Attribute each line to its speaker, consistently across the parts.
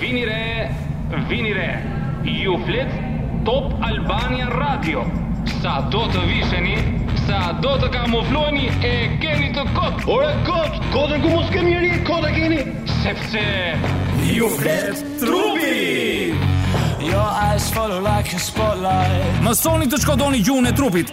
Speaker 1: Vini re, vini re, ju flet Top Albania Radio. Sado të visheni, sado të kamufloheni e keni të kotë.
Speaker 2: Ore kot, kotën ku mos kemi njeri, kot e keni,
Speaker 1: sepse
Speaker 3: ju flet trupi.
Speaker 4: Your eyes follow like a spotlight.
Speaker 3: Mësoni të shkodoni gjuhën e trupit.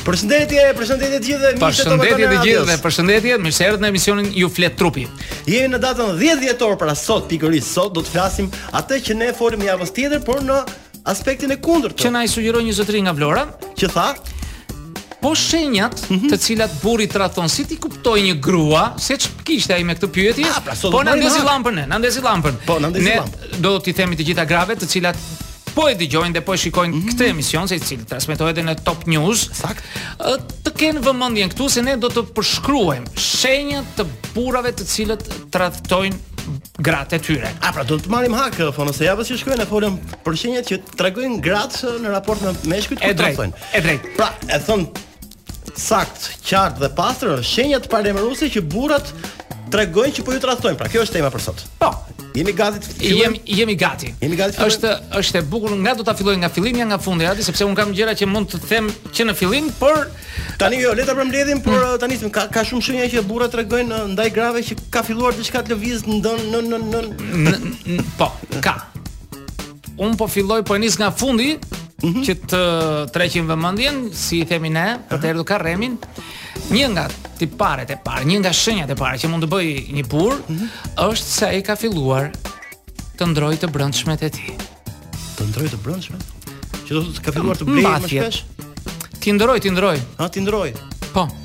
Speaker 2: Përshëndetje, përshëndetje të gjithëve, miqtë e Top Albania
Speaker 5: Përshëndetje të
Speaker 2: Radios.
Speaker 5: gjithëve, përshëndetje, mirë se erdhët në emisionin Ju flet trupi.
Speaker 2: Jemi në datën 10 dhjetor, pra sot pikërisht sot do të flasim atë që ne folëm javën tjetër, por në aspektin e kundërt.
Speaker 5: Që na i sugjeroi një zotëri nga Vlora,
Speaker 2: që tha,
Speaker 5: po shenjat
Speaker 2: Mhm.
Speaker 5: të cilat burri tradhton si t'i kuptojë një grua, se ç'kishte ai me këtë pyetje,
Speaker 2: Ah, pra, sot do
Speaker 5: po
Speaker 2: të
Speaker 5: na
Speaker 2: marrim
Speaker 5: ndezi
Speaker 2: hak.
Speaker 5: llampën ne, na ndezi llampën.
Speaker 2: Po, na ndezi
Speaker 5: Ne
Speaker 2: llampën.
Speaker 5: do t'i themi të gjitha grave të cilat po e dëgjojnë dhe po e shikojnë
Speaker 2: mm -hmm.
Speaker 5: këtë emision i cili transmetohet edhe në Top News. Saktë. Të kenë vëmendjen këtu se ne do të përshkruajmë shenjat të burrave të cilët tradhtojnë gratë e tyre.
Speaker 2: A pra do të marrim hak se javës që shkoi ne folëm për shenjat që tregojnë gratë në raport me meshkujt
Speaker 5: kur
Speaker 2: tradhtojnë.
Speaker 5: E drejtë.
Speaker 2: Pra, e thonë Saktë, qartë dhe pastër shenjat paralajmëruese që burrat tregojnë që po ju tradhtojnë. Pra kjo është tema për sot.
Speaker 5: Po,
Speaker 2: Jemi gati të fillojmë?
Speaker 5: Jemi, jemi gati.
Speaker 2: Jemi gati të
Speaker 5: Është është e bukur, nga do ta filloj nga fillimi nga fundi, aty sepse unë kam gjëra që mund të them që në fillim, por
Speaker 2: tani jo, le t'i përmbledhim, por mm. tani sim ka ka shumë shenja që burrat tregojnë uh, ndaj grave që ka filluar diçka të lëvizë ndon në në në
Speaker 5: po, ka. Unë po filloj po e nis nga fundi
Speaker 2: mm -hmm.
Speaker 5: që të tërheqim vëmendjen, si i themi ne, për të dredhur karremin. Një nga tiparet e parë, një nga shenjat e para që mund të bëjë një burrë
Speaker 2: mm -hmm.
Speaker 5: është se ai ka filluar të ndrrojë të brendshmet e tij.
Speaker 2: Të ndrrojë të brendshmet? Që do të ka filluar të blejë më shpesh?
Speaker 5: T'i ndrrojë, t'i ndrrojë.
Speaker 2: Ha, t'i ndrrojë.
Speaker 5: Po.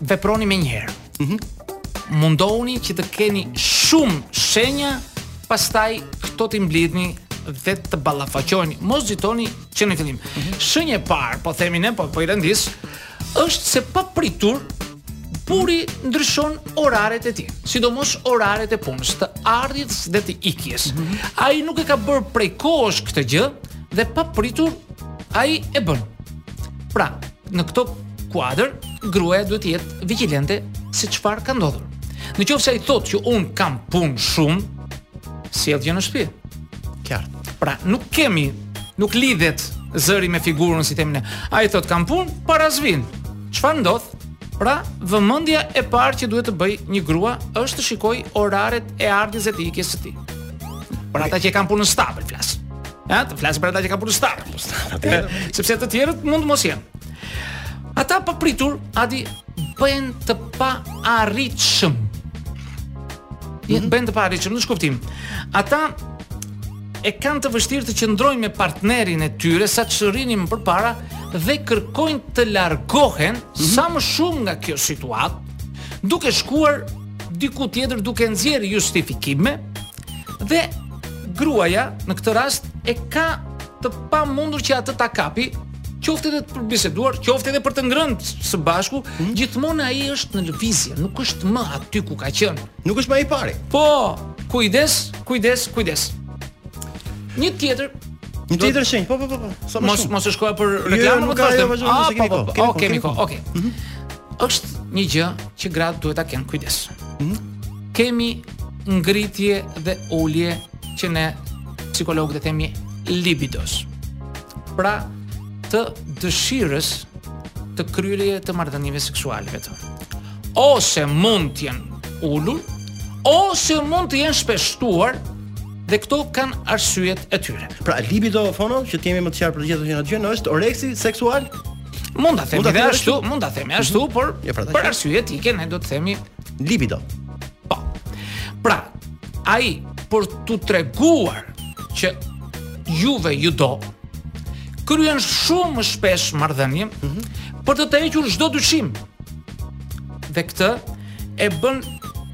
Speaker 5: Veproni menjëherë. Mhm. Mm Mundohuni që të keni shumë shenja, pastaj këto t'i mblidhni dhe të ballafaqoheni. Mos nxitoni që në fillim. Mm -hmm. Shenja e parë, po themi ne, po po i rendis, është se papritur burri ndryshon oraret e tij, sidomos oraret e punës, të ardhjes dhe të ikjes. Mm -hmm. Ai nuk e ka bërë prej kohësh këtë gjë dhe papritur ai e bën. Pra, Në këto kuadër, gruaja duhet të jetë vigjilente se çfarë ka ndodhur. Në qoftë se ai thotë që unë kam punë shumë, s'sjell gjë në shtëpi.
Speaker 2: Qartë.
Speaker 5: Pra, nuk kemi, nuk lidhet zëri me figurën si themi ne. Ai thotë kam punë, para s'vijnë. Çfarë ndodh? Pra, vëmendja e parë që duhet të bëjë një grua është të shikojë oraret e ardhjes e të ikjes së tij. Për ata që e kanë punën stabël flas. Ja, të flasim për ata që kanë punën stabil. Sepse të tjerët mund të mos jenë. Ata papritur, a di, bëhen të paarritshëm. Mhm. Bëhen të paarritshëm, në ç'kuptim. Ata e kanë të vështirë të qëndrojnë me partnerin e tyre sa ç'rrinin më përpara dhe kërkojnë të largohen mm -hmm. sa më shumë nga kjo situatë, duke shkuar diku tjetër duke nxjerrë justifikime, Dhe gruaja në këtë rast e ka të pamundur që atë ta kapë, qoftë edhe për t'biseduar, qoftë edhe për të ngrënë së bashku, hmm? gjithmonë ai është në lëvizje, nuk është më aty ku ka qenë.
Speaker 2: Nuk është më i pari.
Speaker 5: Po, kujdes, kujdes, kujdes. Një tjetër
Speaker 2: Një tjetër shenjë, po, po, po, po. Sa më shumë.
Speaker 5: Mos e shkoja për
Speaker 2: jo,
Speaker 5: reklamë,
Speaker 2: nuk ka jo, më
Speaker 5: shumë,
Speaker 2: se kemi
Speaker 5: po, po,
Speaker 2: kohë.
Speaker 5: Okej,
Speaker 2: kemi
Speaker 5: kohë,
Speaker 2: okej.
Speaker 5: Mhm. Është një gjë që gratë duhet ta kenë kujdes. Mhm. Kemi ngritje dhe ulje që ne psikologët i themi libidos. Pra, të dëshirës të kryerjes të marrëdhënieve seksuale vetë. Ose mund të jenë ulur, ose mund të jenë shpeshtuar dhe këto kanë arsyet e tyre.
Speaker 2: Pra libido, Fono, që ta kemi më të qartë për gjithë ata që na dëgjojnë është oreksi seksual.
Speaker 5: Mund ta themi ashtu, mund ta themi ashtu,
Speaker 2: mhm. por
Speaker 5: për arsye etike ne do t'i themi
Speaker 2: libido.
Speaker 5: Po. Pra, ai për t'u treguar që juve ju do, kryen shumë më shpesh marrëdhënie mm -hmm. për të të hequr çdo dyshim. Dhe këtë e bën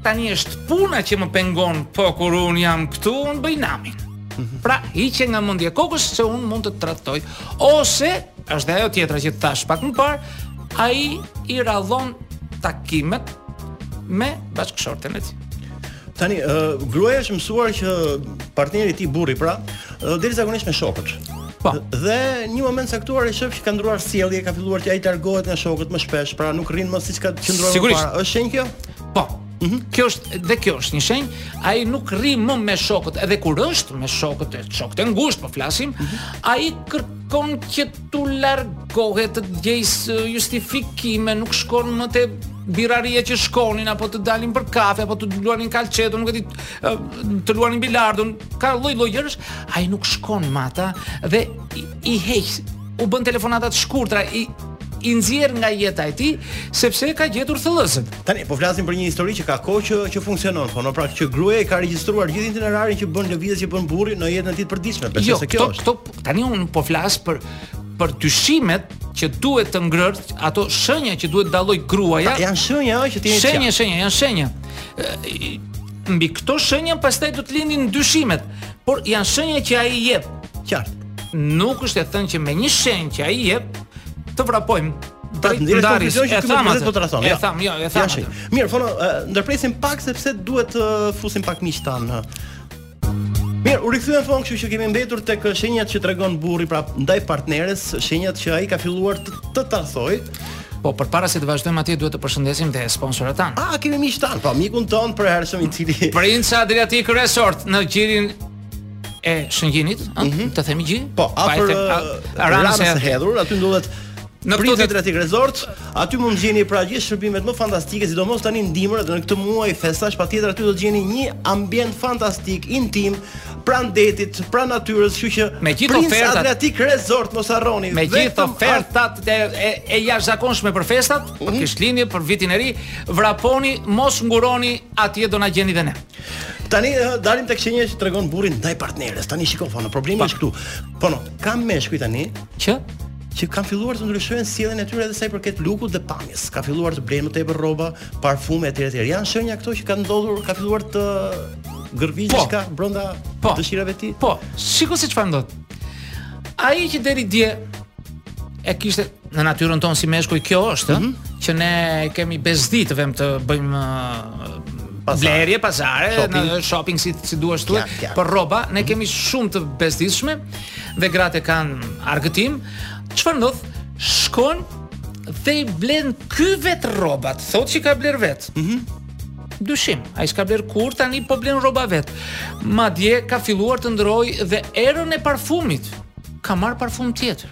Speaker 5: tani është puna që më pengon po kur unë jam këtu unë bëj namin. Mm -hmm. Pra, hiqe nga mendja e kokës se unë mund të tradhtoj ose është dhe ajo tjetra që thashë pak më parë, ai i rrallon takimet me bashkëshorten e tij.
Speaker 2: Tani, uh, gruaja është mësuar që partneri i tij burri pra, uh, të rrijë zakonisht me shokët.
Speaker 5: Po.
Speaker 2: Dhe një moment t'caktuar e shef që ka ndrruar sjellje, ka filluar që ai të largohet nga shokët më shpesh, pra nuk rri më siç ka qëndruar më parë. Është shenjë kjo?
Speaker 5: Po. Mm -hmm. Kjo është dhe kjo është një shenjë, ai nuk rri më me shokët, edhe kur është me shokët e shokët e ngushtë, po flasim, mm -hmm. ai kërkon që T'u largohet, të gjejë justifikime, nuk shkon më te birraria që shkonin apo të dalin për kafe apo të luanin kalçeto, nuk e di të luanin bilardo, ka lloj lloj gjërash, ai nuk shkon më me ata dhe i, i heq, u bën telefonata të shkurtra, i i nxjerr nga jeta e tij sepse ka gjetur thellëzën.
Speaker 2: Tani po flasim për një histori që ka kohë që që funksionon, po në praktikë që gruaja ia ka regjistruar gjithë itinerarin që bën lëvizje që bën burri në jetën e tij të përditshme, besoj
Speaker 5: jo,
Speaker 2: se kjo
Speaker 5: këto,
Speaker 2: është.
Speaker 5: Jo, këto Tani un po flas për për dyshimet që duhet të ngrerë, ato shenja që duhet të dallojë gruaja.
Speaker 2: Ta, janë shenja që ti
Speaker 5: Shenja, shenja, janë shenja. Mbi këto shenja pastaj do të lindin dyshimet, por janë shenja që ai jep.
Speaker 2: Qartë.
Speaker 5: Nuk është e thënë që me një shenjë që ai jep të vrapojmë drejt ndarjes. E tham atë.
Speaker 2: Po
Speaker 5: e tham, jo, e tham.
Speaker 2: Mirë, Fon, ndërpresim pak sepse duhet të fusim pak miqtë tanë. Mirë, u rikthyem Fon, kështu që kemi mbetur tek shenjat që tregon burri pra ndaj partneres, shenjat që ai ka filluar të, të tradhtojë.
Speaker 5: Po përpara se të vazhdojmë atje duhet të përshëndesim dhe sponsorat tanë.
Speaker 2: Ah, kemi miqtë tanë, po mikun tonë të përhershëm i cili
Speaker 5: Prince Adriatic Resort në gjirin e Shëngjinit, mm -hmm. të themi
Speaker 2: gji? Po, afër
Speaker 5: Ranës
Speaker 2: së Hedhur, aty ndodhet
Speaker 5: Në
Speaker 2: Prince
Speaker 5: ditë...
Speaker 2: Adriatic Resort, aty mund të gjeni pra gjithë shërbimet më fantastike, sidomos tani në dimër dhe në këtë muaj festash, patjetër aty do të gjeni një ambient fantastik, intim, pranë detit, pranë natyrës, kështu që
Speaker 5: me gjithë
Speaker 2: Prince
Speaker 5: ofertat
Speaker 2: Adriatic Resort mos harroni.
Speaker 5: Me gjithë ofertat e, e, e jashtëzakonshme për festat, mm -hmm. për
Speaker 2: mhm.
Speaker 5: Krishtlindjen, për vitin e ri, vraponi, mos nguroni, atje do na gjeni dhe ne.
Speaker 2: Tani dalim tek shenjat që tregon burri ndaj partneres. Tani shiko Fon, problemi është këtu. Po no, kam meshkuj tani
Speaker 5: që
Speaker 2: që kanë filluar të ndryshojnë sjelljen e tyre edhe sa i përket lukut dhe pamjes. Ka filluar të blejnë më tepër rroba, parfume etj etj. Janë shenja këto që kanë ndodhur, ka filluar të gërvijë
Speaker 5: po,
Speaker 2: diçka brenda
Speaker 5: po,
Speaker 2: dëshirave të tij.
Speaker 5: Po, shiko se çfarë ndodh. Ai që deri dje e kishte në natyrën tonë si meshkuj kjo është,
Speaker 2: mm
Speaker 5: -hmm. që ne kemi bezdi të vemë të bëjmë blerje, pazare,
Speaker 2: shopping.
Speaker 5: në shopping si, si duash
Speaker 2: thuaj,
Speaker 5: për rroba, ne mhm. e kemi shumë të bezdisshme, dhe gratë e kanë argëtim, çfarë ndodh? Shkon dhe i blen ky vet rrobat, thotë që i ka blerë vet. Mhm. Mm Dyshim, ai s'ka blerë kurrë tani po blen rroba vet. Madje ka filluar të ndërrojë dhe erën e parfumit. Ka marrë parfum tjetër.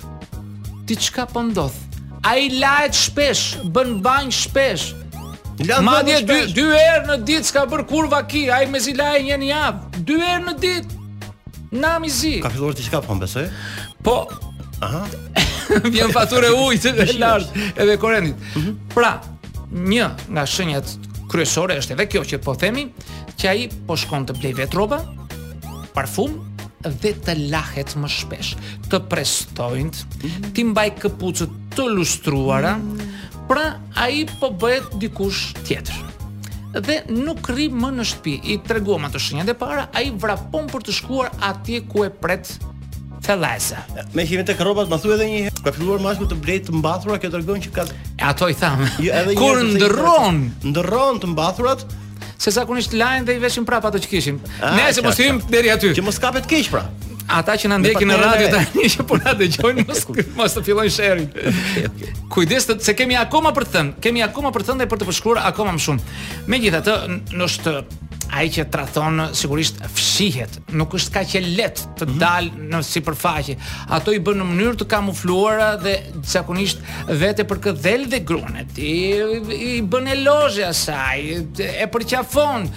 Speaker 5: Diçka po ndodh? Ai lahet shpesh, bën banjë shpesh.
Speaker 2: Lan
Speaker 5: Madje dy dy herë në ditë s'ka bërë kurrë vaki, ai mezi lahet një javë, dy herë në ditë. Nam i zi.
Speaker 2: Ka filluar diçka po besoj.
Speaker 5: Po.
Speaker 2: Aha.
Speaker 5: Vjen fatura e ujit e lartë edhe korentit. Mhm. Pra, një nga shenjat kryesore është edhe kjo që po themi, që ai po shkon të blejë vetë rroba, parfum dhe të lahet më shpesh. Të prestojnë, mhm. t'i mbajë këpucët të lustruara. Mhm. Pra, Ai po bëhet dikush tjetër dhe nuk rri më në shtëpi. I treguam ato shenjat e para, ai vrapon për të shkuar atje ku e pret
Speaker 2: thëllëza. Meqenë tek rrobat, më thuaj edhe një herë, ka filluar mashkulli të blejë të mbathura, kjo tregon që ka
Speaker 5: e ato i thamë.
Speaker 2: Jo, edhe një
Speaker 5: kur ndërron,
Speaker 2: ndërron të mbathurat,
Speaker 5: Se zakonisht lahemi dhe i veshim prapë ato që kishim.
Speaker 2: Ah,
Speaker 5: ne se mos hyjmë deri aty.
Speaker 2: Që mos kapet keq pra.
Speaker 5: Ata që na ndjekin në radio tani që po na dëgjojnë mos mos të fillojnë sherrin. Kujdes, se kemi akoma për të thënë, kemi akoma për të thënë dhe për të përshkruar akoma më shumë. Megjithatë, është ai që tradhton sigurisht fshihet. nuk është kaq e lehtë të mhm. dalë në sipërfaqe. Ato i bën në mënyrë të kamufluara dhe zakonisht vete përkëdhel dhe gruan e tij, i bën elozhe asaj, e përqafon,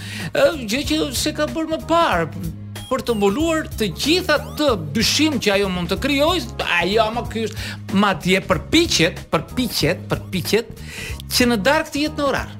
Speaker 5: gjë që s'e ka bërë më parë për të mbuluar gjithë atë dyshim që ajo mund të krijojë, ama ky madje përpiqet, përpiqet, përpiqet që në darkë të jetë në orar.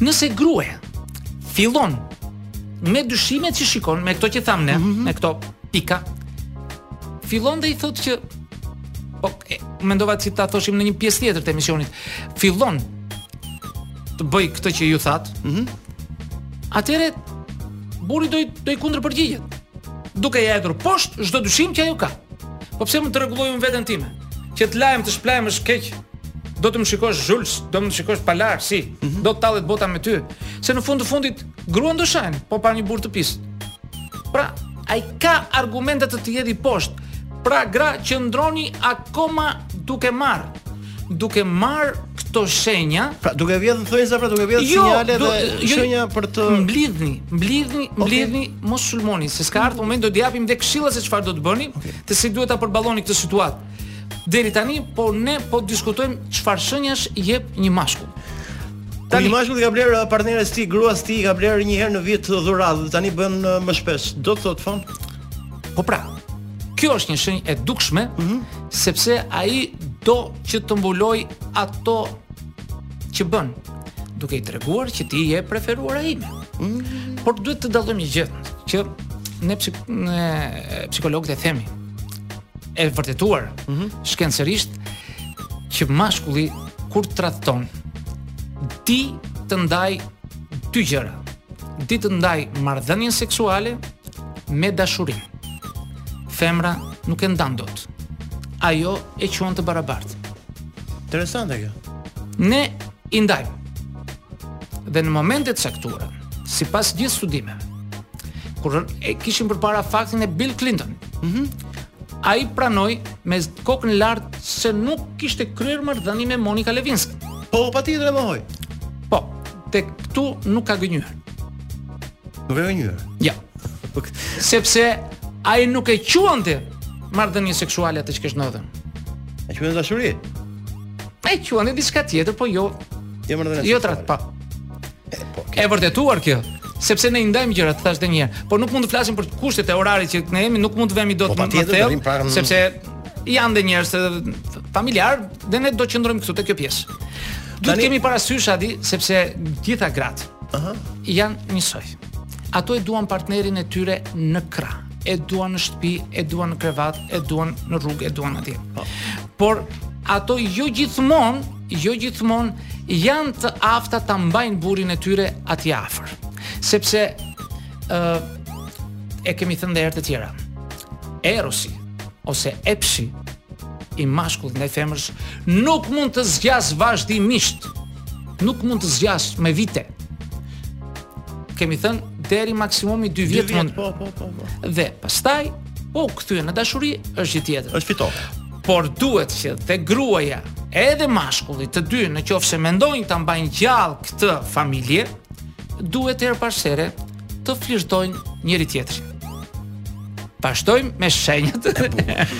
Speaker 5: Nëse gruaja fillon me dyshimet që shikon, me këto që thamë ne,
Speaker 2: mm -hmm.
Speaker 5: me këto pika, fillon dhe i thotë që po e, mendova se do ta thoshim në një pjesë tjetër të emisionit, fillon të bëjë këto që ju thatë. Mhm. Mm Atëherë burri do i do i kundërpërgjigjet. Duke ia hedhur poshtë çdo dyshim që ajo ka. Po pse, mos ta rregulloj unë veten time? që të lahem të shpëlahem është keq. Do të më shikosh zhul, do të më shikosh pa larë, si? Mm -hmm. Do të tallet bota me ty. Se në fund të fundit gruan do shajnë, po panë një burrë të pis. Pra, ai ka argumente të t'i hedhë poshtë. Pra, gra qëndroni akoma duke marrë duke marrë këto shenja,
Speaker 2: pra duke vjedhur në thonjëza, pra duke vjedhur
Speaker 5: jo,
Speaker 2: sinjale dhe
Speaker 5: jo,
Speaker 2: shenja për të
Speaker 5: mblidhni, mblidhni, mblidhni Mos sulmoni, se s'ka ardhur momenti, do të japim dhe këshilla se çfarë do të bëni, okay. se si duhet ta përballoni këtë situatë. Deri tani po ne po diskutojmë çfarë shenjash jep një mashkull.
Speaker 2: Tani mashkulli i ka blerë uh, partneres tij, gruas tij, i ka blerë një herë në vit uh, dhuratë, tani bën uh, më shpesh. Do të thotë fon?
Speaker 5: Po pra. Kjo është një shenjë e dukshme, mm -hmm. sepse ai do që të mbulojë ato që bën duke i treguar që ti je e preferuara ime. Mm. Por duhet të dallojmë një gjë që ne psik ne psikologët e themi e vërtetuar mm -hmm. shkencërisht që mashkulli kur tradhton di të ndajë dy gjëra. Di të ndajë marrëdhënien seksuale me dashurinë. Femra nuk e ndan dot. Ajo e quan të barabartë.
Speaker 2: Interesante kjo.
Speaker 5: Ne i ndajmë. Dhe në momente të caktuara, sipas gjithë studimeve, kur e kishim përpara faktin e Bill Clinton. Mhm. Mm Ai pranoi me kokën lart se nuk kishte kryer marrëdhënie me Monica Lewinsky.
Speaker 2: Po, pa ti dhe më hoj.
Speaker 5: Po, tek këtu nuk ka gënjyer.
Speaker 2: Nuk
Speaker 5: ka
Speaker 2: gënjyer. Jo.
Speaker 5: Sepse ai nuk e quante marrëdhënie seksuale atë që kesh ndodhur.
Speaker 2: A quhen dashuri?
Speaker 5: Ai quhen diçka tjetër, po jo.
Speaker 2: Jo më ndonëse.
Speaker 5: Jo trat, po.
Speaker 2: po
Speaker 5: e vërtetuar kjo, sepse ne i ndajmë gjërat thash edhe një herë, por nuk mund të flasim për kushtet e orarit që ne jemi, nuk mund të vemi dot,
Speaker 2: po,
Speaker 5: më thellë,
Speaker 2: pra,
Speaker 5: sepse janë dhe njerëz familjar dhe ne do të qëndrojmë këtu te kjo pjesë. Do
Speaker 2: të
Speaker 5: kemi parasysh Adi, sepse gjitha gratë.
Speaker 2: Aha.
Speaker 5: Janë njësoj. Ato e duan partnerin e tyre në krah e duan në shtëpi, e duan në krevat, e duan në rrugë, e duan atje. Po. Por ato jo gjithmonë, jo gjithmonë janë të afta ta mbajnë burrin e tyre aty afër. Sepse ë uh, e kemi thënë edhe herë të tjera. Erosi ose epshi i mashkullit ndaj femrës nuk mund të zgjasë vazhdimisht nuk mund të zgjasë me vite. Kemi thënë deri maksimumi 2 vjet mund.
Speaker 2: Po, po, po, po.
Speaker 5: Dhe pastaj po u kthye në dashuri është gjë tjetër.
Speaker 2: Është fitore.
Speaker 5: Por duhet që edhe gruaja edhe mashkulli të dy në qoftë se mendojnë ta mbajnë gjallë këtë familje, duhet të herë pas here të flirtojnë njëri tjetrin. Vazhdojmë me shenjat.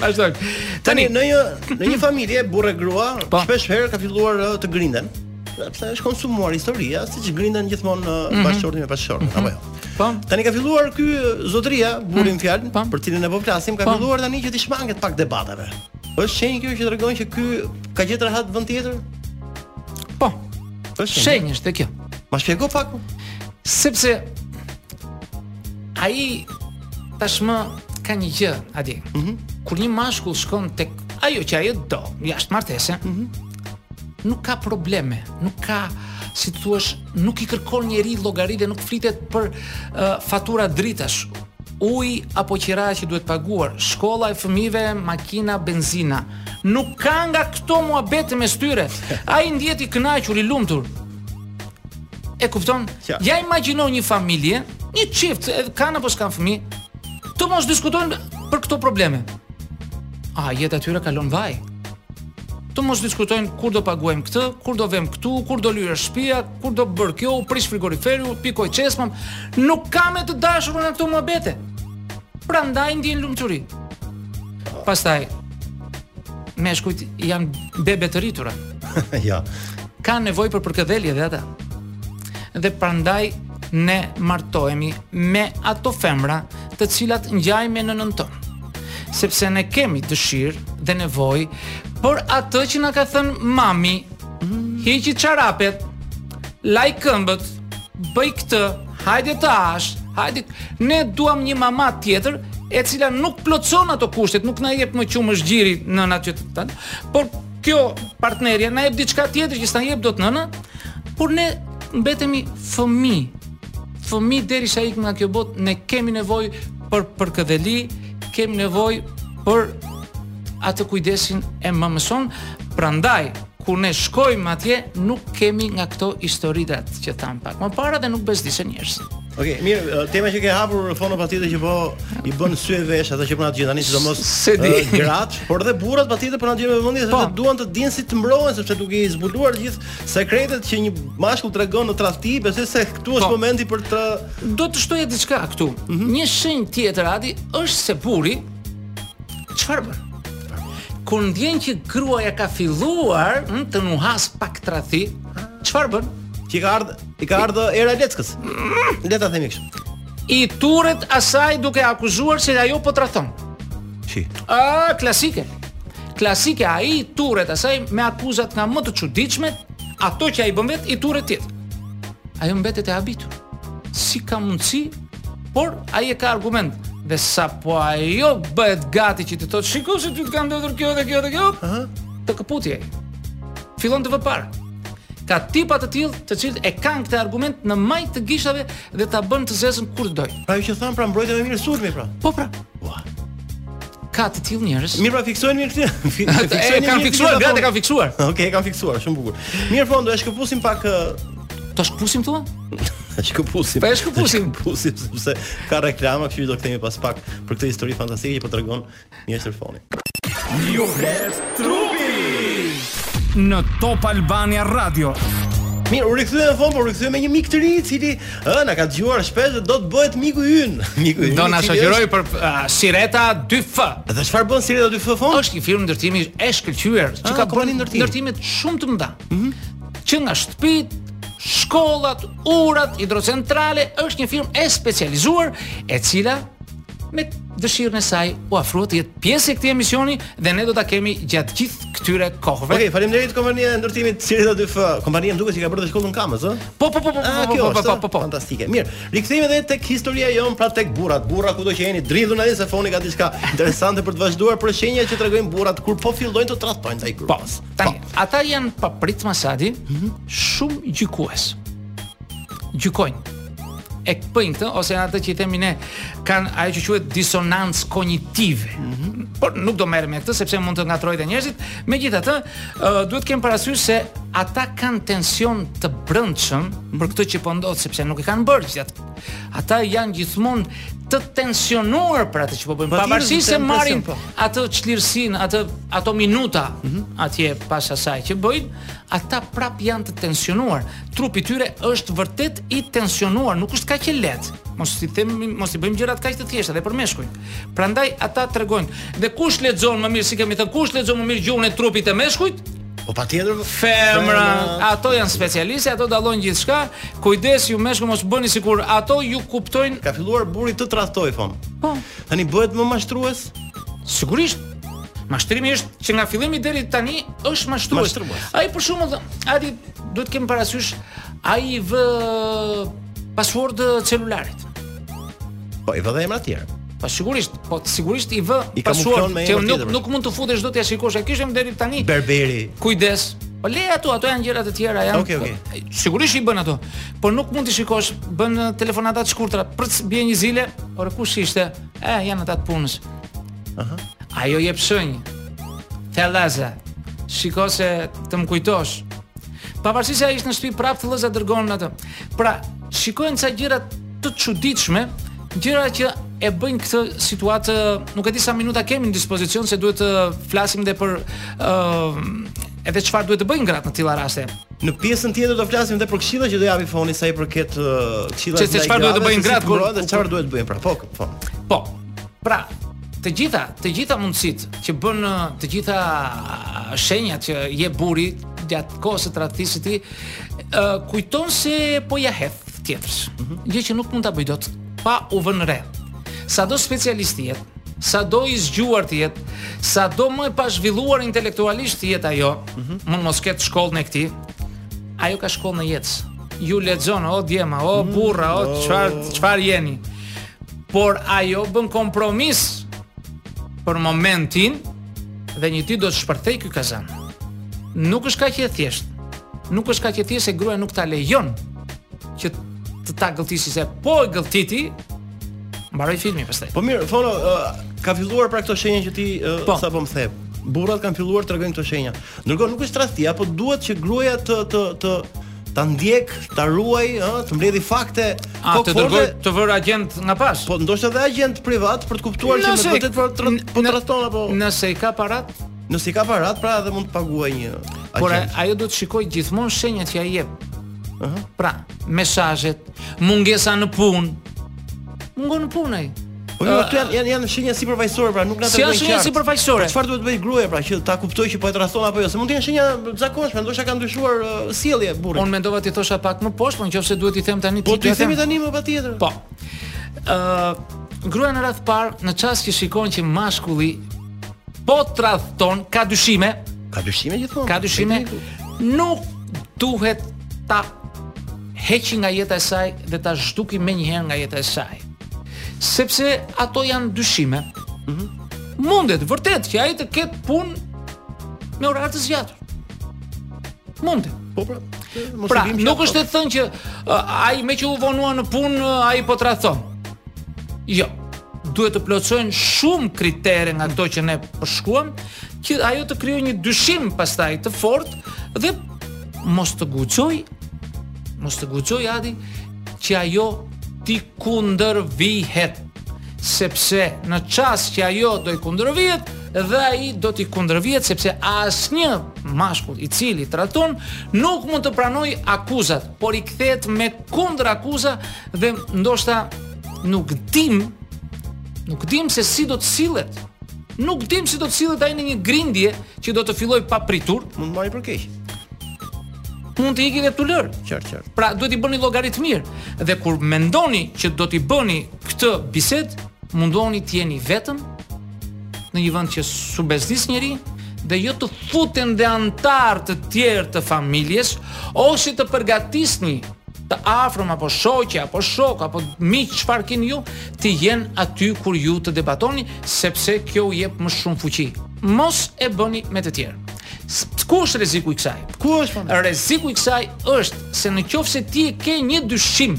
Speaker 5: Vazhdojmë.
Speaker 2: Tani në një në një familje burrë grua,
Speaker 5: po.
Speaker 2: shpesh herë ka filluar uh, të grinden. Sepse është konsumuar historia, siç grinden gjithmonë në uh, mhm. bashkëshorti me bashkëshorten, mhm. apo jo.
Speaker 5: Po.
Speaker 2: Tani ka filluar ky uh, zotëria, burri në mhm. fjalë,
Speaker 5: po.
Speaker 2: për cilin ne po flasim, ka filluar tani që t'i shmanget pak debateve. Është shenjë kjo që tregon që ky ka gjetur rehat vend tjetër?
Speaker 5: Po.
Speaker 2: Është
Speaker 5: shenjë është kjo.
Speaker 2: Ma shpjego pak.
Speaker 5: Sepse ai tashmë ka një gjë, Adi. Mm -hmm. Kur një mashkull shkon tek ajo që ajo do, jashtë martese, mm -hmm. nuk ka probleme, nuk ka si të thuash, nuk i kërkon njeri llogari dhe nuk flitet për uh, fatura dritash, ujë apo qira që duhet paguar, shkolla e fëmijëve, makina, benzina. Nuk ka nga këto muhabete mes tyre. Ai ndihet i kënaqur, i lumtur. E kupton?
Speaker 2: Ja,
Speaker 5: ja imagjino një familje, një çift, edhe kanë apo s'kanë fëmijë, të mos diskutojnë për këto probleme. A jeta e tyre kalon vaj? Të mos diskutojnë kur do paguajmë këtë, kur do vemi këtu, kur do lyer shtëpia, kur do bërë kjo, u prish frigoriferi, pikoi çezma, nuk ka me të dashurën këto muhabete. Prandaj ndien lumturi. Pastaj meshkujt janë bebe të rritura.
Speaker 2: ja.
Speaker 5: Ka nevojë për përkëdhelje dhe ata. Dhe prandaj ne martohemi me ato femra të cilat ngjajnë me nënën tonë. Sepse ne kemi dëshirë dhe nevojë për atë që na ka thënë mami. Mm. Hiqi çarapet, laj këmbët, bëj këtë, hajde të hash, hajde. Ne duam një mama tjetër e cila nuk plotëson ato kushtet, nuk na jep më qumësht gjiri në natyrën tonë, por Kjo partnerja na jep diçka tjetër që s'na jep dot nëna, por ne mbetemi fëmijë. Fëmijë derisa ikim nga kjo botë, ne kemi nevojë për përkëdheli, kemi nevojë për atë kujdesin e mamasë sonë, prandaj kur ne shkojmë atje nuk kemi nga këto historitë që thamë pak më para dhe nuk bezdisen njerëzit.
Speaker 2: Okej, okay, mirë, tema që ke hapur Foni patjetër që po i bën sy e vesh ata që po na dëgjojnë tani sidomos
Speaker 5: se di
Speaker 2: uh, gratë, por dhe burrat patjetër po na dëgjojnë me vëmendje
Speaker 5: se
Speaker 2: po. duan të dinë si të mbrohen sepse duke i zbuluar të gjithë sekretet që një mashkull tregon në tradhti, besoj se këtu është
Speaker 5: po.
Speaker 2: momenti për të
Speaker 5: do të shtoja diçka këtu. Mm -hmm. Një shenjë tjetër aty është se burri çfarë bën? Kur ndjen që gruaja ka filluar hm, të nuhasë pak tradhti, çfarë bën?
Speaker 2: Që ka ardhur I ka ardhë era leckës. Le ta themi kështu.
Speaker 5: I turret asaj duke e akuzuar se ajo po tradhton.
Speaker 2: Si?
Speaker 5: Ah, klasike. Klasike ai i turret asaj me akuzat nga më të çuditshme, ato që ai bën vetë i turret tjetrit. Ajo mbetet e habitur. Si ka mundësi? Por ai e ka argument. Dhe sapo ajo bëhet gati që t'i thotë, shiko se ty të ka ndodhur kjo dhe kjo dhe kjo.
Speaker 2: Ëh.
Speaker 5: Të këputje. Fillon të vë para. Ka tipa të tillë, të cilët e kanë këtë argument në majë të gishtave dhe ta bën të zezën kur të
Speaker 2: dojë. Prandaj që thonë pra mbrojtja më mirë sulmi pra.
Speaker 5: Po pra.
Speaker 2: Ua.
Speaker 5: Ka të tillë njerëz.
Speaker 2: Mirë pra fiksojeni mirë këtë. Fiksojeni
Speaker 5: e kanë fiksuar, gratë
Speaker 2: e
Speaker 5: kanë fiksuar.
Speaker 2: Okej, e kanë fiksuar, shumë bukur. Mirë Foni, do e shkëpusim pak
Speaker 5: Ta shkëpusim thua?
Speaker 2: Ta shkëpusim.
Speaker 5: Po e shkëpusim,
Speaker 2: pusim sepse ka reklama, kështu që do kthehemi pas pak për këtë histori fantastike që po tregon Mjeshtër Foni.
Speaker 3: Ju flet trupi në Top Albania Radio.
Speaker 2: Mirë, u rikthyem Foni, por u rikthyem me një mik të ri i cili ë na ka dëgjuar shpesh dhe do të bëhet miku ynë. Miku ynë.
Speaker 5: Do na
Speaker 2: i cili shoqërojë
Speaker 5: për uh, Sireta 2F.
Speaker 2: është- Dhe çfarë bën Sireta 2 F Foni?
Speaker 5: Është një firmë ndërtimi e shkëlqyer që
Speaker 2: Ah,
Speaker 5: ka
Speaker 2: kompani
Speaker 5: bërë
Speaker 2: ndërtimi.
Speaker 5: ndërtime shumë të mëdha. Që nga shtëpitë, shkollat, urat, hidrocentrale, është një firmë e specializuar e cila me dëshirën e saj u ofrua të jetë pjesë e këtij emisioni dhe ne do ta kemi gjatë gjithë këtyre kohëve.
Speaker 2: Okej, okay, faleminderit kompania e ndërtimit Cirita 2F. Kompania duket se ka bërë dhe shkollën Kamëz, ë?
Speaker 5: Po, po, po, po,
Speaker 2: ah,
Speaker 5: po, po, po, po, po,
Speaker 2: fantastike. Mirë, rikthehemi edhe tek historia jonë, pra tek burrat. Burra kudo që jeni, dridhuni se Foni ka diçka interesante për të vazhduar për shenjat që tregojnë burrat kur po fillojnë të tradhtojnë ndaj
Speaker 5: grupit.
Speaker 2: Po,
Speaker 5: tani, po. ata janë papritmas tani, mm -hmm. shumë gjykues. gjykojnë e bëjnë këtë ose atë që i themi ne kanë atë që quhet disonancë kognitive. Mm -hmm. Por nuk do merrem me këtë sepse mund të ngatërrojë dhe njerëzit. Megjithatë, uh, duhet të kemi parasysh se ata kanë tension të brendshëm për këtë që po ndodh sepse nuk e kanë bërë gjithë. Ata janë gjithmonë të tensionuar për atë që po bëjnë. Pavarësisht se marrin
Speaker 2: po.
Speaker 5: atë çlirësinë, atë ato minuta mm -hmm. atje pas asaj që bëjnë, ata prap janë të tensionuar. trupi i tyre është vërtet i tensionuar, nuk është kaq e lehtë. Mos i themi, mos i bëjmë gjërat kaq të thjeshta dhe për meshkujt. Prandaj ata tregojnë. Dhe kush lexon më mirë, si kemi thënë, kush lexon më mirë gjuhën e trupit të meshkujve?
Speaker 2: Po patjetër
Speaker 5: femra, ato janë specialiste, ato dallojnë gjithçka. Kujdes ju meshkuj mos bëni sikur ato ju kuptojnë.
Speaker 2: Ka filluar burri të tradhtojë, Foni.
Speaker 5: Po.
Speaker 2: Tani bëhet më mashtrues?
Speaker 5: Sigurisht, Mashtrimi është që nga fillimi deri tani është mashtrues. Ai për shembull, ai Duhet të kemi parasysh ai i vë password celularit.
Speaker 2: Po i vë dhe emra të tjerë.
Speaker 5: Po sigurisht, po sigurisht i vë password që nuk
Speaker 2: tjetër,
Speaker 5: nuk mund të futesh dot t'ia shikosh. Ky është deri tani.
Speaker 2: Berberi.
Speaker 5: Kujdes. Po le ato, ato janë gjëra të tjera, janë.
Speaker 2: Okej, okay, okej.
Speaker 5: Okay. Sigurisht i bën ato. Po nuk mund t'i shikosh, bën telefonata të shkurtra, prc bie një zile, por kush ishte? Eh, janë ata të punës. Aha. Ajo jep shenjë. Thellëza. Shiko se të më kujtosh. Pavarësisht se ai ishte në shtëpi prap thellëza dërgon atë. Pra, shikojnë ca gjëra të çuditshme, gjëra që e bëjnë këtë situatë, nuk e di sa minuta kemi në dispozicion se duhet të flasim edhe për ë uh, edhe çfarë duhet të bëjnë gratë në tilla raste.
Speaker 2: Në pjesën tjetër do flasim edhe për këshilla që do japi Foni sa i përket
Speaker 5: këshillave. Çfarë duhet të bëjnë gratë?
Speaker 2: Çfarë duhet të bëjnë pra? Po, po.
Speaker 5: Po. Pra, të gjitha, të gjitha mundësitë që bën të gjitha shenjat që jep burri gjatë kohës së tradhtisë së tij, uh, kujton se po ja hedh tjetrës. Mm -hmm. Gjë që nuk mund ta bëjë dot pa u vënë re. Sado specialist të jetë, sado i zgjuar të jetë, sado më e pazhvilluar intelektualisht të jetë ajo, mm -hmm. mund mos ketë shkollën e këtij. Ajo ka shkollën e jetës. Ju lexon o djema, o mhm. burra, o çfarë çfarë jeni? por ajo bën kompromis për momentin dhe një ditë do të shpërthejë ky kazan. Nuk është kaq e thjeshtë. Nuk është kaq e thjeshtë se gruaja nuk ta lejon që të ta gëlltisë se po e gëlltiti mbaroi filmi pastaj.
Speaker 2: Po mirë, thonë uh, ka filluar pra këto shenja që ti uh,
Speaker 5: po.
Speaker 2: sapo më the. Burrat kanë filluar të tregojnë këto shenja. Ndërkohë nuk është tradhtia, po duhet që gruaja të të të ta ndjekë, ta ruajë, ë, të mbledhë fakte.
Speaker 5: A të dërgojë të vërë agjent nga pas?
Speaker 2: Po ndoshta edhe agjent privat për të kuptuar që me të vërtetë po po tradhton apo.
Speaker 5: Nëse i ka parat,
Speaker 2: nëse i ka parat, pra edhe mund të paguajë një.
Speaker 5: Por ajo duhet të shikojë gjithmonë shenjat që ai jep. Ëh. Pra, mesazhet, Mungesa në punë. Mungon në punë ai.
Speaker 2: Po jo, aty janë janë shenja sipërfaqësore, pra nuk na
Speaker 5: tregojnë. Si shenja sipërfaqësore?
Speaker 2: Po çfarë duhet të bëjë gruaja pra që ta kuptojë që po e tradhton apo jo? Se mund të jenë shenja të zakonshme, ndoshta ka ndryshuar uh, sjellje burri.
Speaker 5: Unë mendova t'i thosha pak më poshtë, por nëse duhet i them tani
Speaker 2: po
Speaker 5: ti.
Speaker 2: Po
Speaker 5: t'i
Speaker 2: themi tani patjetër.
Speaker 5: Po. Ë uh, gruaja në radhë të parë në çast që shikon që mashkulli po tradhton ka dyshime.
Speaker 2: Ka dyshime gjithmonë.
Speaker 5: Ka dyshime. Nuk duhet ta heqë nga jeta e saj dhe ta zhdukë menjëherë nga jeta e saj. Sepse ato janë dyshime. Mm -hmm. Mundet vërtet që ai të ketë punë me orar të zgjatur. Mundet.
Speaker 2: Po pra, mos
Speaker 5: pra,
Speaker 2: e dimë.
Speaker 5: Nuk është e thënë që uh, ai meqë u vonua në punë, uh, ai po tradhton. Jo. Duhet të plotësohen shumë kritere nga ato që ne përshkruam, që ajo të krijojë një dyshim pastaj të fortë dhe mos të guxojë Mos të guxojë Adi që ajo t'i kundërvihet, sepse në çast që ajo do i kundërvihet, dhe ai do t'i kundërvihet, sepse asnjë mashkull i cili tradhton, nuk mund të pranojë akuzat, por i kthehet me kundërakuza dhe ndoshta nuk dimë, nuk dimë se si do të sillet, nuk dimë si do të sillet ai në një grindje që do të fillojë papritur,
Speaker 2: mund maj për kejtë.
Speaker 5: mund të iki dhe t'ju lërë.
Speaker 2: Qartë, qartë.
Speaker 5: Pra duhet t'i bëni llogaritë mirë. Dhe kur mendoni që do ta bëni këtë bisedë, mundohuni të jeni vetëm në një vend që s'ju bezdis njeri dhe jo të futen dhe anëtarë të tjerë të familjes ose të përgatisni të afërm apo shoqe apo shokë apo miq çfarë keni ju të jenë aty kur ju të debatoni sepse kjo u jep më shumë fuqi. Mos e bëni me të tjerë. Ku është rreziku i kësaj?
Speaker 2: Ku është fund?
Speaker 5: Rreziku i kësaj është se në qoftë se ti ke një dyshim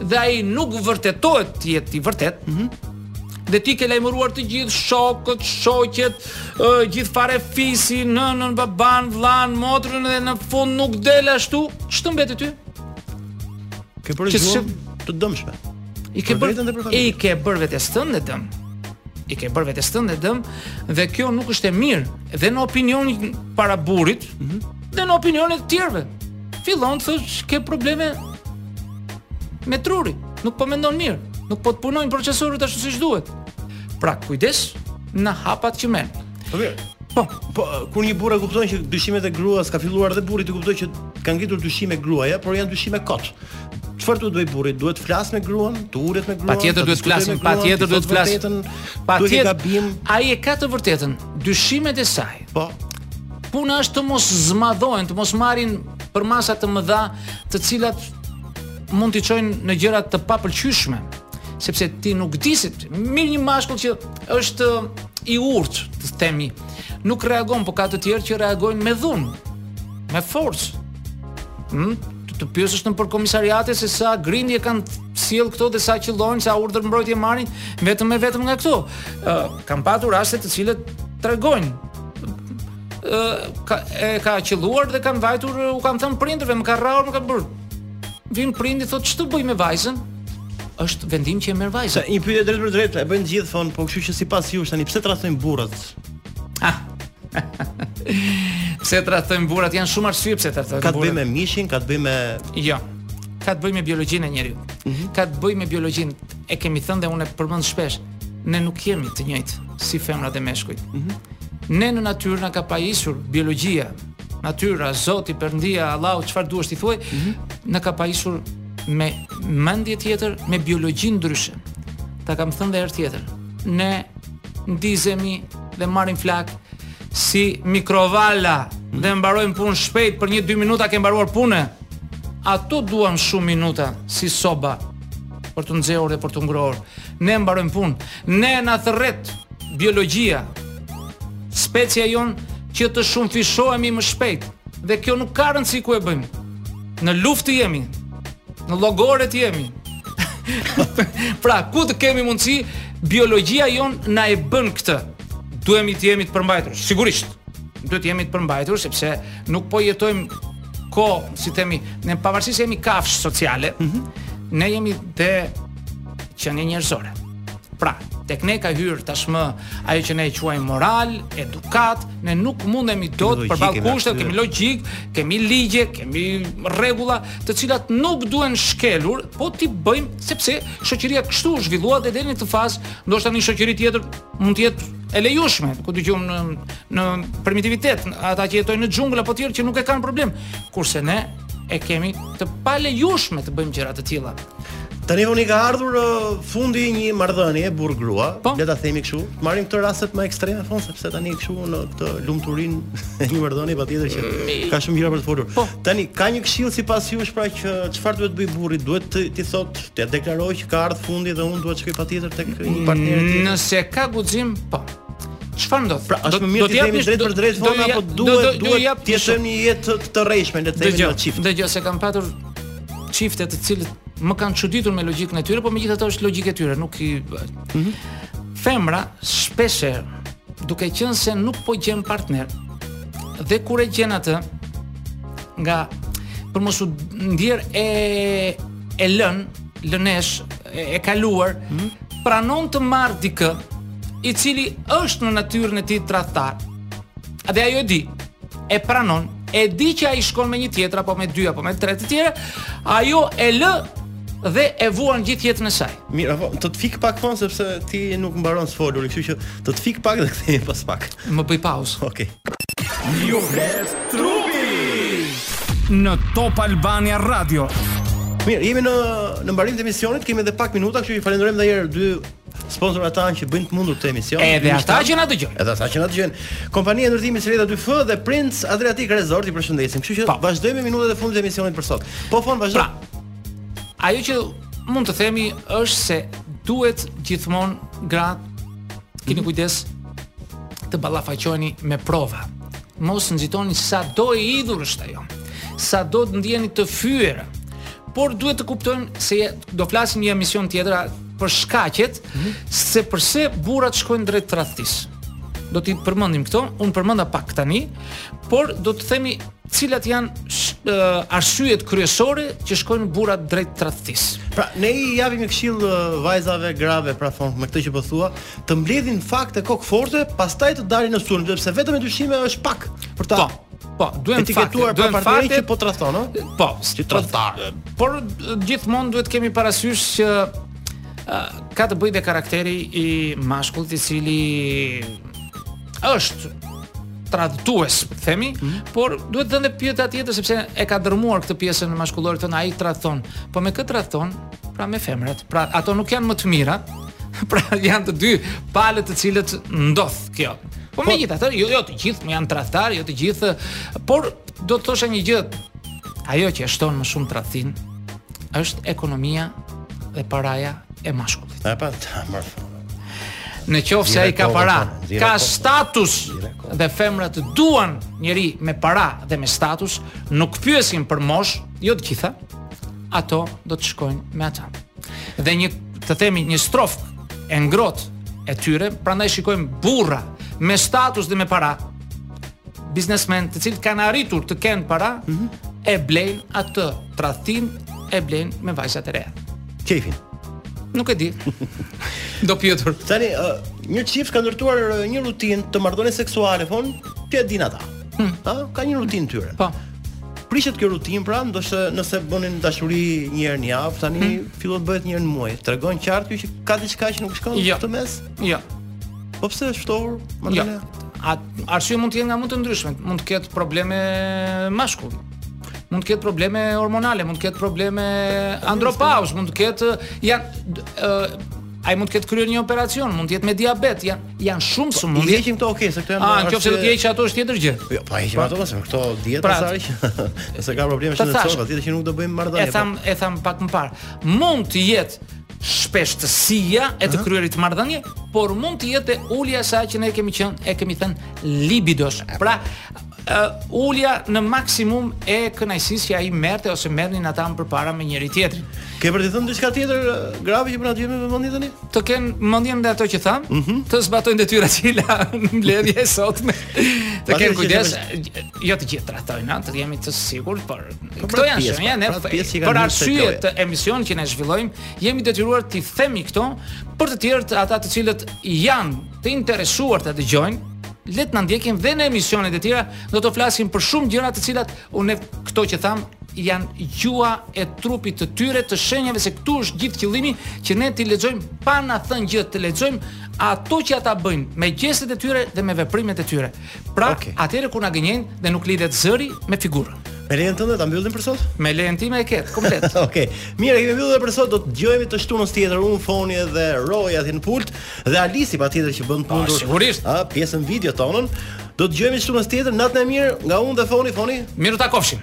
Speaker 5: dhe ai nuk vërtetohet të jetë i vërtetë, mm -hmm. dhe ti ke lajmëruar të gjithë shokët, shoqet, uh, gjithë farefisin, nënën, baban, vllanë, motrën dhe në fund nuk del ashtu, ç'të mbet ty?
Speaker 2: Ke
Speaker 5: përgjuar
Speaker 2: të dëmshme.
Speaker 5: I ke bërë
Speaker 2: dhe për familjen.
Speaker 5: I ke bërë vetes tënde dëm. I ke bërë vetes tënde dëm dhe kjo nuk është e mirë. Dhe në opinionin para burrit, mm -hmm. dhe në opinionin e të tjerëve. Fillon të thotë ke probleme me trurin, nuk po mendon mirë, nuk po të punojnë procesorët ashtu siç duhet. Pra, kujdes në hapat që merr.
Speaker 2: Po mirë.
Speaker 5: Po,
Speaker 2: po kur një burrë kupton që dyshimet e gruas ka filluar dhe burri e kupton që ka ngritur dyshime gruaja, por janë dyshime kot. Çfarë duhet të bëjë burri? Duhet të flasë me gruan, të ulet me gruan.
Speaker 5: Patjetër duhet të
Speaker 2: flasë,
Speaker 5: patjetër duhet të
Speaker 2: flasë.
Speaker 5: Patjetër
Speaker 2: gabim.
Speaker 5: Ai e ka të vërtetën, dyshimet e saj.
Speaker 2: Po.
Speaker 5: Puna është të mos zmadhohen, të mos marrin përmasa të mëdha, të cilat mund t'i çojnë në gjëra të papëlqyeshme, sepse ti nuk e di se mirë një mashkull që është i urtë, të themi, nuk reagon, por ka të tjerë që reagojnë me dhunë, me forcë. Hm, të pyesësh nëpër komisariate se sa grindje kanë sjell këto dhe sa qëllojnë, sa urdhra mbrojtje marrin vetëm e vetëm nga këto. Ë, uh, kam patur raste të cilat tregojnë ë uh, ka e ka qëlluar dhe kanë vajtur, u kanë thënë prindërve, më ka rrahur, më ka bërë. Vjen prindi thotë ç'të bëj me vajzën? është vendim që e merr vajza.
Speaker 2: Një pyetje drejtpërdrejt, e bëjnë gjithë thonë, po kështu që sipas ju është tani pse tradhtojnë burrat?
Speaker 5: Ah, Pse tradhtojnë burrat? Janë shumë arsye pse tradhtojnë burrat.
Speaker 2: Ka të bëjë me mishin, ka të bëjë me
Speaker 5: Jo. Ka të bëjë me biologjinë e njeriut. Mm -hmm. Ka të bëjë me biologjinë. E kemi thënë dhe unë e përmend shpesh, ne nuk jemi të njëjtë si femrat dhe meshkujt. Mm -hmm. Ne në natyrë na ka pajisur biologjia, natyra, Zoti, Perëndia, Allahu, çfarë duash ti thuaj, mm -hmm. na ka pajisur me mendje tjetër, me biologji ndryshe. Ta kam thënë edhe herë tjetër. Ne Ndizemi dhe marrim flak si mikrovala mm. dhe mbarojmë punë shpejt për një 2 minuta ke mbaruar punë. Ato duan shumë minuta si soba për t'u nxehur dhe për t'u ngrohur. Ne mbarojmë punë. Ne na thërret biologjia. Specia jonë që të shumëfishohemi më shpejt dhe kjo nuk ka rëndësi ku e bëjmë. Në luftë të jemi. Në llogore të jemi. pra, ku të kemi mundësi biologjia jonë na e bën këtë. Duhemi të jemi të përmbajtur, sigurisht. Duhet të jemi të përmbajtur sepse nuk po jetojmë kot, si themi, ne pavarësisht se jemi kafshë sociale, mm -hmm. ne jemi dhe qenie njerëzore. Pra, tek ne ka hyrë tashmë ajo që ne e quajmë moral, edukatë, ne nuk mundemi dot përballë
Speaker 2: kushte,
Speaker 5: kemi logjikë, kemi ligje, kemi rregulla, të cilat nuk duhen shkelur, po t'i bëjmë sepse Shoqëria kështu u zhvillua dhe deri në këtë fazë, ndoshta në një shoqëri tjetër mund të jetë e lejushme, ku dëgjojmë në në primitivitet, ata që jetojnë në xhungël apo tjerë që nuk e kanë problem, kurse ne e kemi të palejushme të bëjmë gjëra të tilla.
Speaker 2: Tani unë ka ardhur uh, fundi i një marrëdhënie burrë grua,
Speaker 5: po?
Speaker 2: le ta themi kështu. Marrim këto rastet më ekstreme fon sepse tani kështu në këtë lumturinë e një marrëdhënie patjetër që mm. ka shumë gjëra për të folur.
Speaker 5: Po?
Speaker 2: Tani ka një këshillë sipas jush pra që çfarë duhet të bëj burri? Duhet t'i thotë të deklaroj që ka ardhur fundi dhe unë duhet të shkoj patjetër tek një partner tjetër.
Speaker 5: Nëse ka guxim, po. Çfarë ndodh?
Speaker 2: Pra, është më mirë të
Speaker 5: jemi
Speaker 2: drejt për drejt fon apo duhet duhet të jetë një jetë e rrejshme le të themi në çift.
Speaker 5: Dëgjo, se kam patur çifte të cilët më kanë çuditur me logjikën e tyre, por megjithatë është logjikë e tyre, nuk i mhm. Femra shpesh duke qenë se nuk po gjen partner dhe kur e gjen atë nga për mos u ndier e e lënë, lëneshë e, e kaluar, hmm? pranon të marrë dikë i cili është në natyrën e tij tradhtar. A dhe ajo e di, e pranon, e di që ai shkon me një tjetër apo me dy apo me tre të tjera, ajo e lë dhe e vuan gjithë jetën e saj.
Speaker 2: Mirë, apo të të fik pak fon sepse ti nuk mbaron të folur, kështu që të të fik pak dhe kthehemi pas pak.
Speaker 5: Më bëj pauzë.
Speaker 2: Okej. Okay.
Speaker 3: Ju flet trupi në Top Albania Radio.
Speaker 2: Mirë, jemi në në mbarim të emisionit, kemi edhe pak minuta, kështu që falenderojmë edhe herë dy sponsorët tanë që bëjnë të mundur këtë emision.
Speaker 5: Edhe ata që na dëgjojnë.
Speaker 2: Edhe ata që na dëgjojnë. Kompania e ndërtimit Sreda 2F dhe Prince Adriatic Resort i përshëndesim. Kështu që vazhdojmë me minutat e fundit të emisionit për sot. Po fon vazhdo.
Speaker 5: Pra, ajo që mund të themi është se duhet gjithmonë gratë Kini kujdes të ballafaqoheni me prova. Mos nxitoni sa do e hidhur është ajo. Sa do të ndiheni të fyera. Por duhet të kuptojmë se do flasim një emision tjetër për shkaqet mm -hmm. se përse burrat shkojnë drejt tradhtisë. Do t'i përmendim këto, unë përmenda pak tani, por do të themi Cilat janë ë arsyet kryesore që shkojnë burrat drejt tradhtisë?
Speaker 2: Pra, ne i japim një këshillë ë, vajzave, grave, pra fon me këtë që po thua, të mbledhin fakte kokëforte, pastaj të dalin në sulm, sepse vetëm me dyshime është pak për ta
Speaker 5: Po, po, duhen fakte,
Speaker 2: etiketuar për
Speaker 5: duhen
Speaker 2: partnerin
Speaker 5: fakte,
Speaker 2: që po tradhton, ë?
Speaker 5: Po,
Speaker 2: si tradhtar.
Speaker 5: Por e, gjithmonë duhet kemi parasysh që ë, ka të bëjë dhe karakteri i mashkullit i cili është tradhtues, themi, mm -hmm. por duhet dhënë pyetja tjetër sepse e ka dërmuar këtë pjesën maskullore, thonë ai tradhton. Po me kë tradhton, pra me femrat. Pra ato nuk janë më të mira. Pra janë të dy palët të cilët ndodh kjo. Po, po megjithatë, jo jo të gjithë janë tradhtarë, jo të gjithë, por do të thosha një gjë. Ajo që e shton më shumë tradhtinë është ekonomia dhe paraja e mashkullit.
Speaker 2: Apo tamam.
Speaker 5: Në qoftë se ai ka para, ka status dhe femrat duan njeri me para dhe me status, nuk pyesin për moshë, jo të gjitha, ato do të shkojnë me ata. Dhe një të themi një strofkë e ngrohtë e tyre, prandaj shikojmë burra me status dhe me para, biznesmen të cilët kanë arritur të kenë para, mm -hmm. e blejnë atë tradhtinë e blejnë me vajzat e reja.
Speaker 2: Qejfin.
Speaker 5: Nuk e di. Do pyetur.
Speaker 2: Tani uh, një çift ka ndërtuar uh, një rutinë të marrëdhënies seksuale, Foni, që e dinë ata. Hmm. Ha, ka një rutinë të tyre.
Speaker 5: Po.
Speaker 2: Prishet kjo rutinë pra, ndoshta nëse bënin dashuri një herë në javë, tani
Speaker 5: hmm.
Speaker 2: fillon të bëhet një herë në muaj. Tregon qartë kjo që ka diçka që nuk shkon
Speaker 5: jo.
Speaker 2: këtu në mes?
Speaker 5: Jo.
Speaker 2: Po pse është ftohur?
Speaker 5: Jo. Arsyet mund të jenë nga më të ndryshmet, mund të ketë probleme mashkull. mund të ketë probleme hormonale, mund të ketë probleme andropauze, mund të ketë janë ai mund të ketë kryer një operacion, mund të jetë me diabet, janë janë shumë sëmundje.
Speaker 2: Po, I heqim këto, okay, se këto janë.
Speaker 5: Ah, nëse do të heqë ato është tjetër gjë.
Speaker 2: Jo, po heqim pra- ato, se këto dihet,
Speaker 5: pra-
Speaker 2: që nëse ka probleme shëndetësore, patjetër që nuk do
Speaker 5: bëjnë
Speaker 2: marrëdhënie. E po.
Speaker 5: thamë, e thamë pak më parë. Mund të jetë shpeshtësia e të kryerit marrëdhënie, por mund të jetë ulja e saj që ne kemi qenë, e kemi thënë libidos. Pra, uh, ulja në maksimum e kënaqësisë që ai merrte ose merrnin ata më përpara me njëri tjetrin.
Speaker 2: Ke për të thënë diçka tjetër grave që po na ndjekin me vëmendje tani?
Speaker 5: Të kenë mendjen me ato që thamë, mm -hmm. të zbatojnë detyrat që la mbledhja e sotme. Të kenë kujdes, jo të gjithë tradhtojnë, të jemi të sigurt, por
Speaker 2: po,
Speaker 5: këto janë
Speaker 2: shumë
Speaker 5: janë ne për arsye të emisionit që ne zhvillojmë, jemi detyruar t'i themi këto për të tjerët ata të cilët janë të interesuar të dëgjojnë, Le të na ndjekin dhe në emisionet e tjera, do të flasim për shumë gjëra të cilat unë këto që thamë janë gjuha e trupit të tyre të shenjave se këtu është gjithë qëllimi që ne t'i lexojmë pa na thënë gjë të lexojmë ato që ata bëjnë me gjestet e tyre dhe me veprimet e tyre. Pra,
Speaker 2: okay.
Speaker 5: atëherë kur na gënjejnë dhe nuk lidhet zëri me figurën.
Speaker 2: Me lejen tënde ta mbyllim për sot?
Speaker 5: Me lejen time e ke, komplet.
Speaker 2: Okej. Okay. Mirë, kemi mbyllur për sot, do të dëgjohemi të shtunës tjetër unë, Foni edhe Roi aty në pult. Dhe Alisi patjetër që bën të mundur.
Speaker 5: Sigurisht.
Speaker 2: Ë pjesën video tonën. Do të dëgjohemi të shtunës tjetër, natën e mirë nga unë dhe Foni, Foni.
Speaker 5: Mirutakofshim.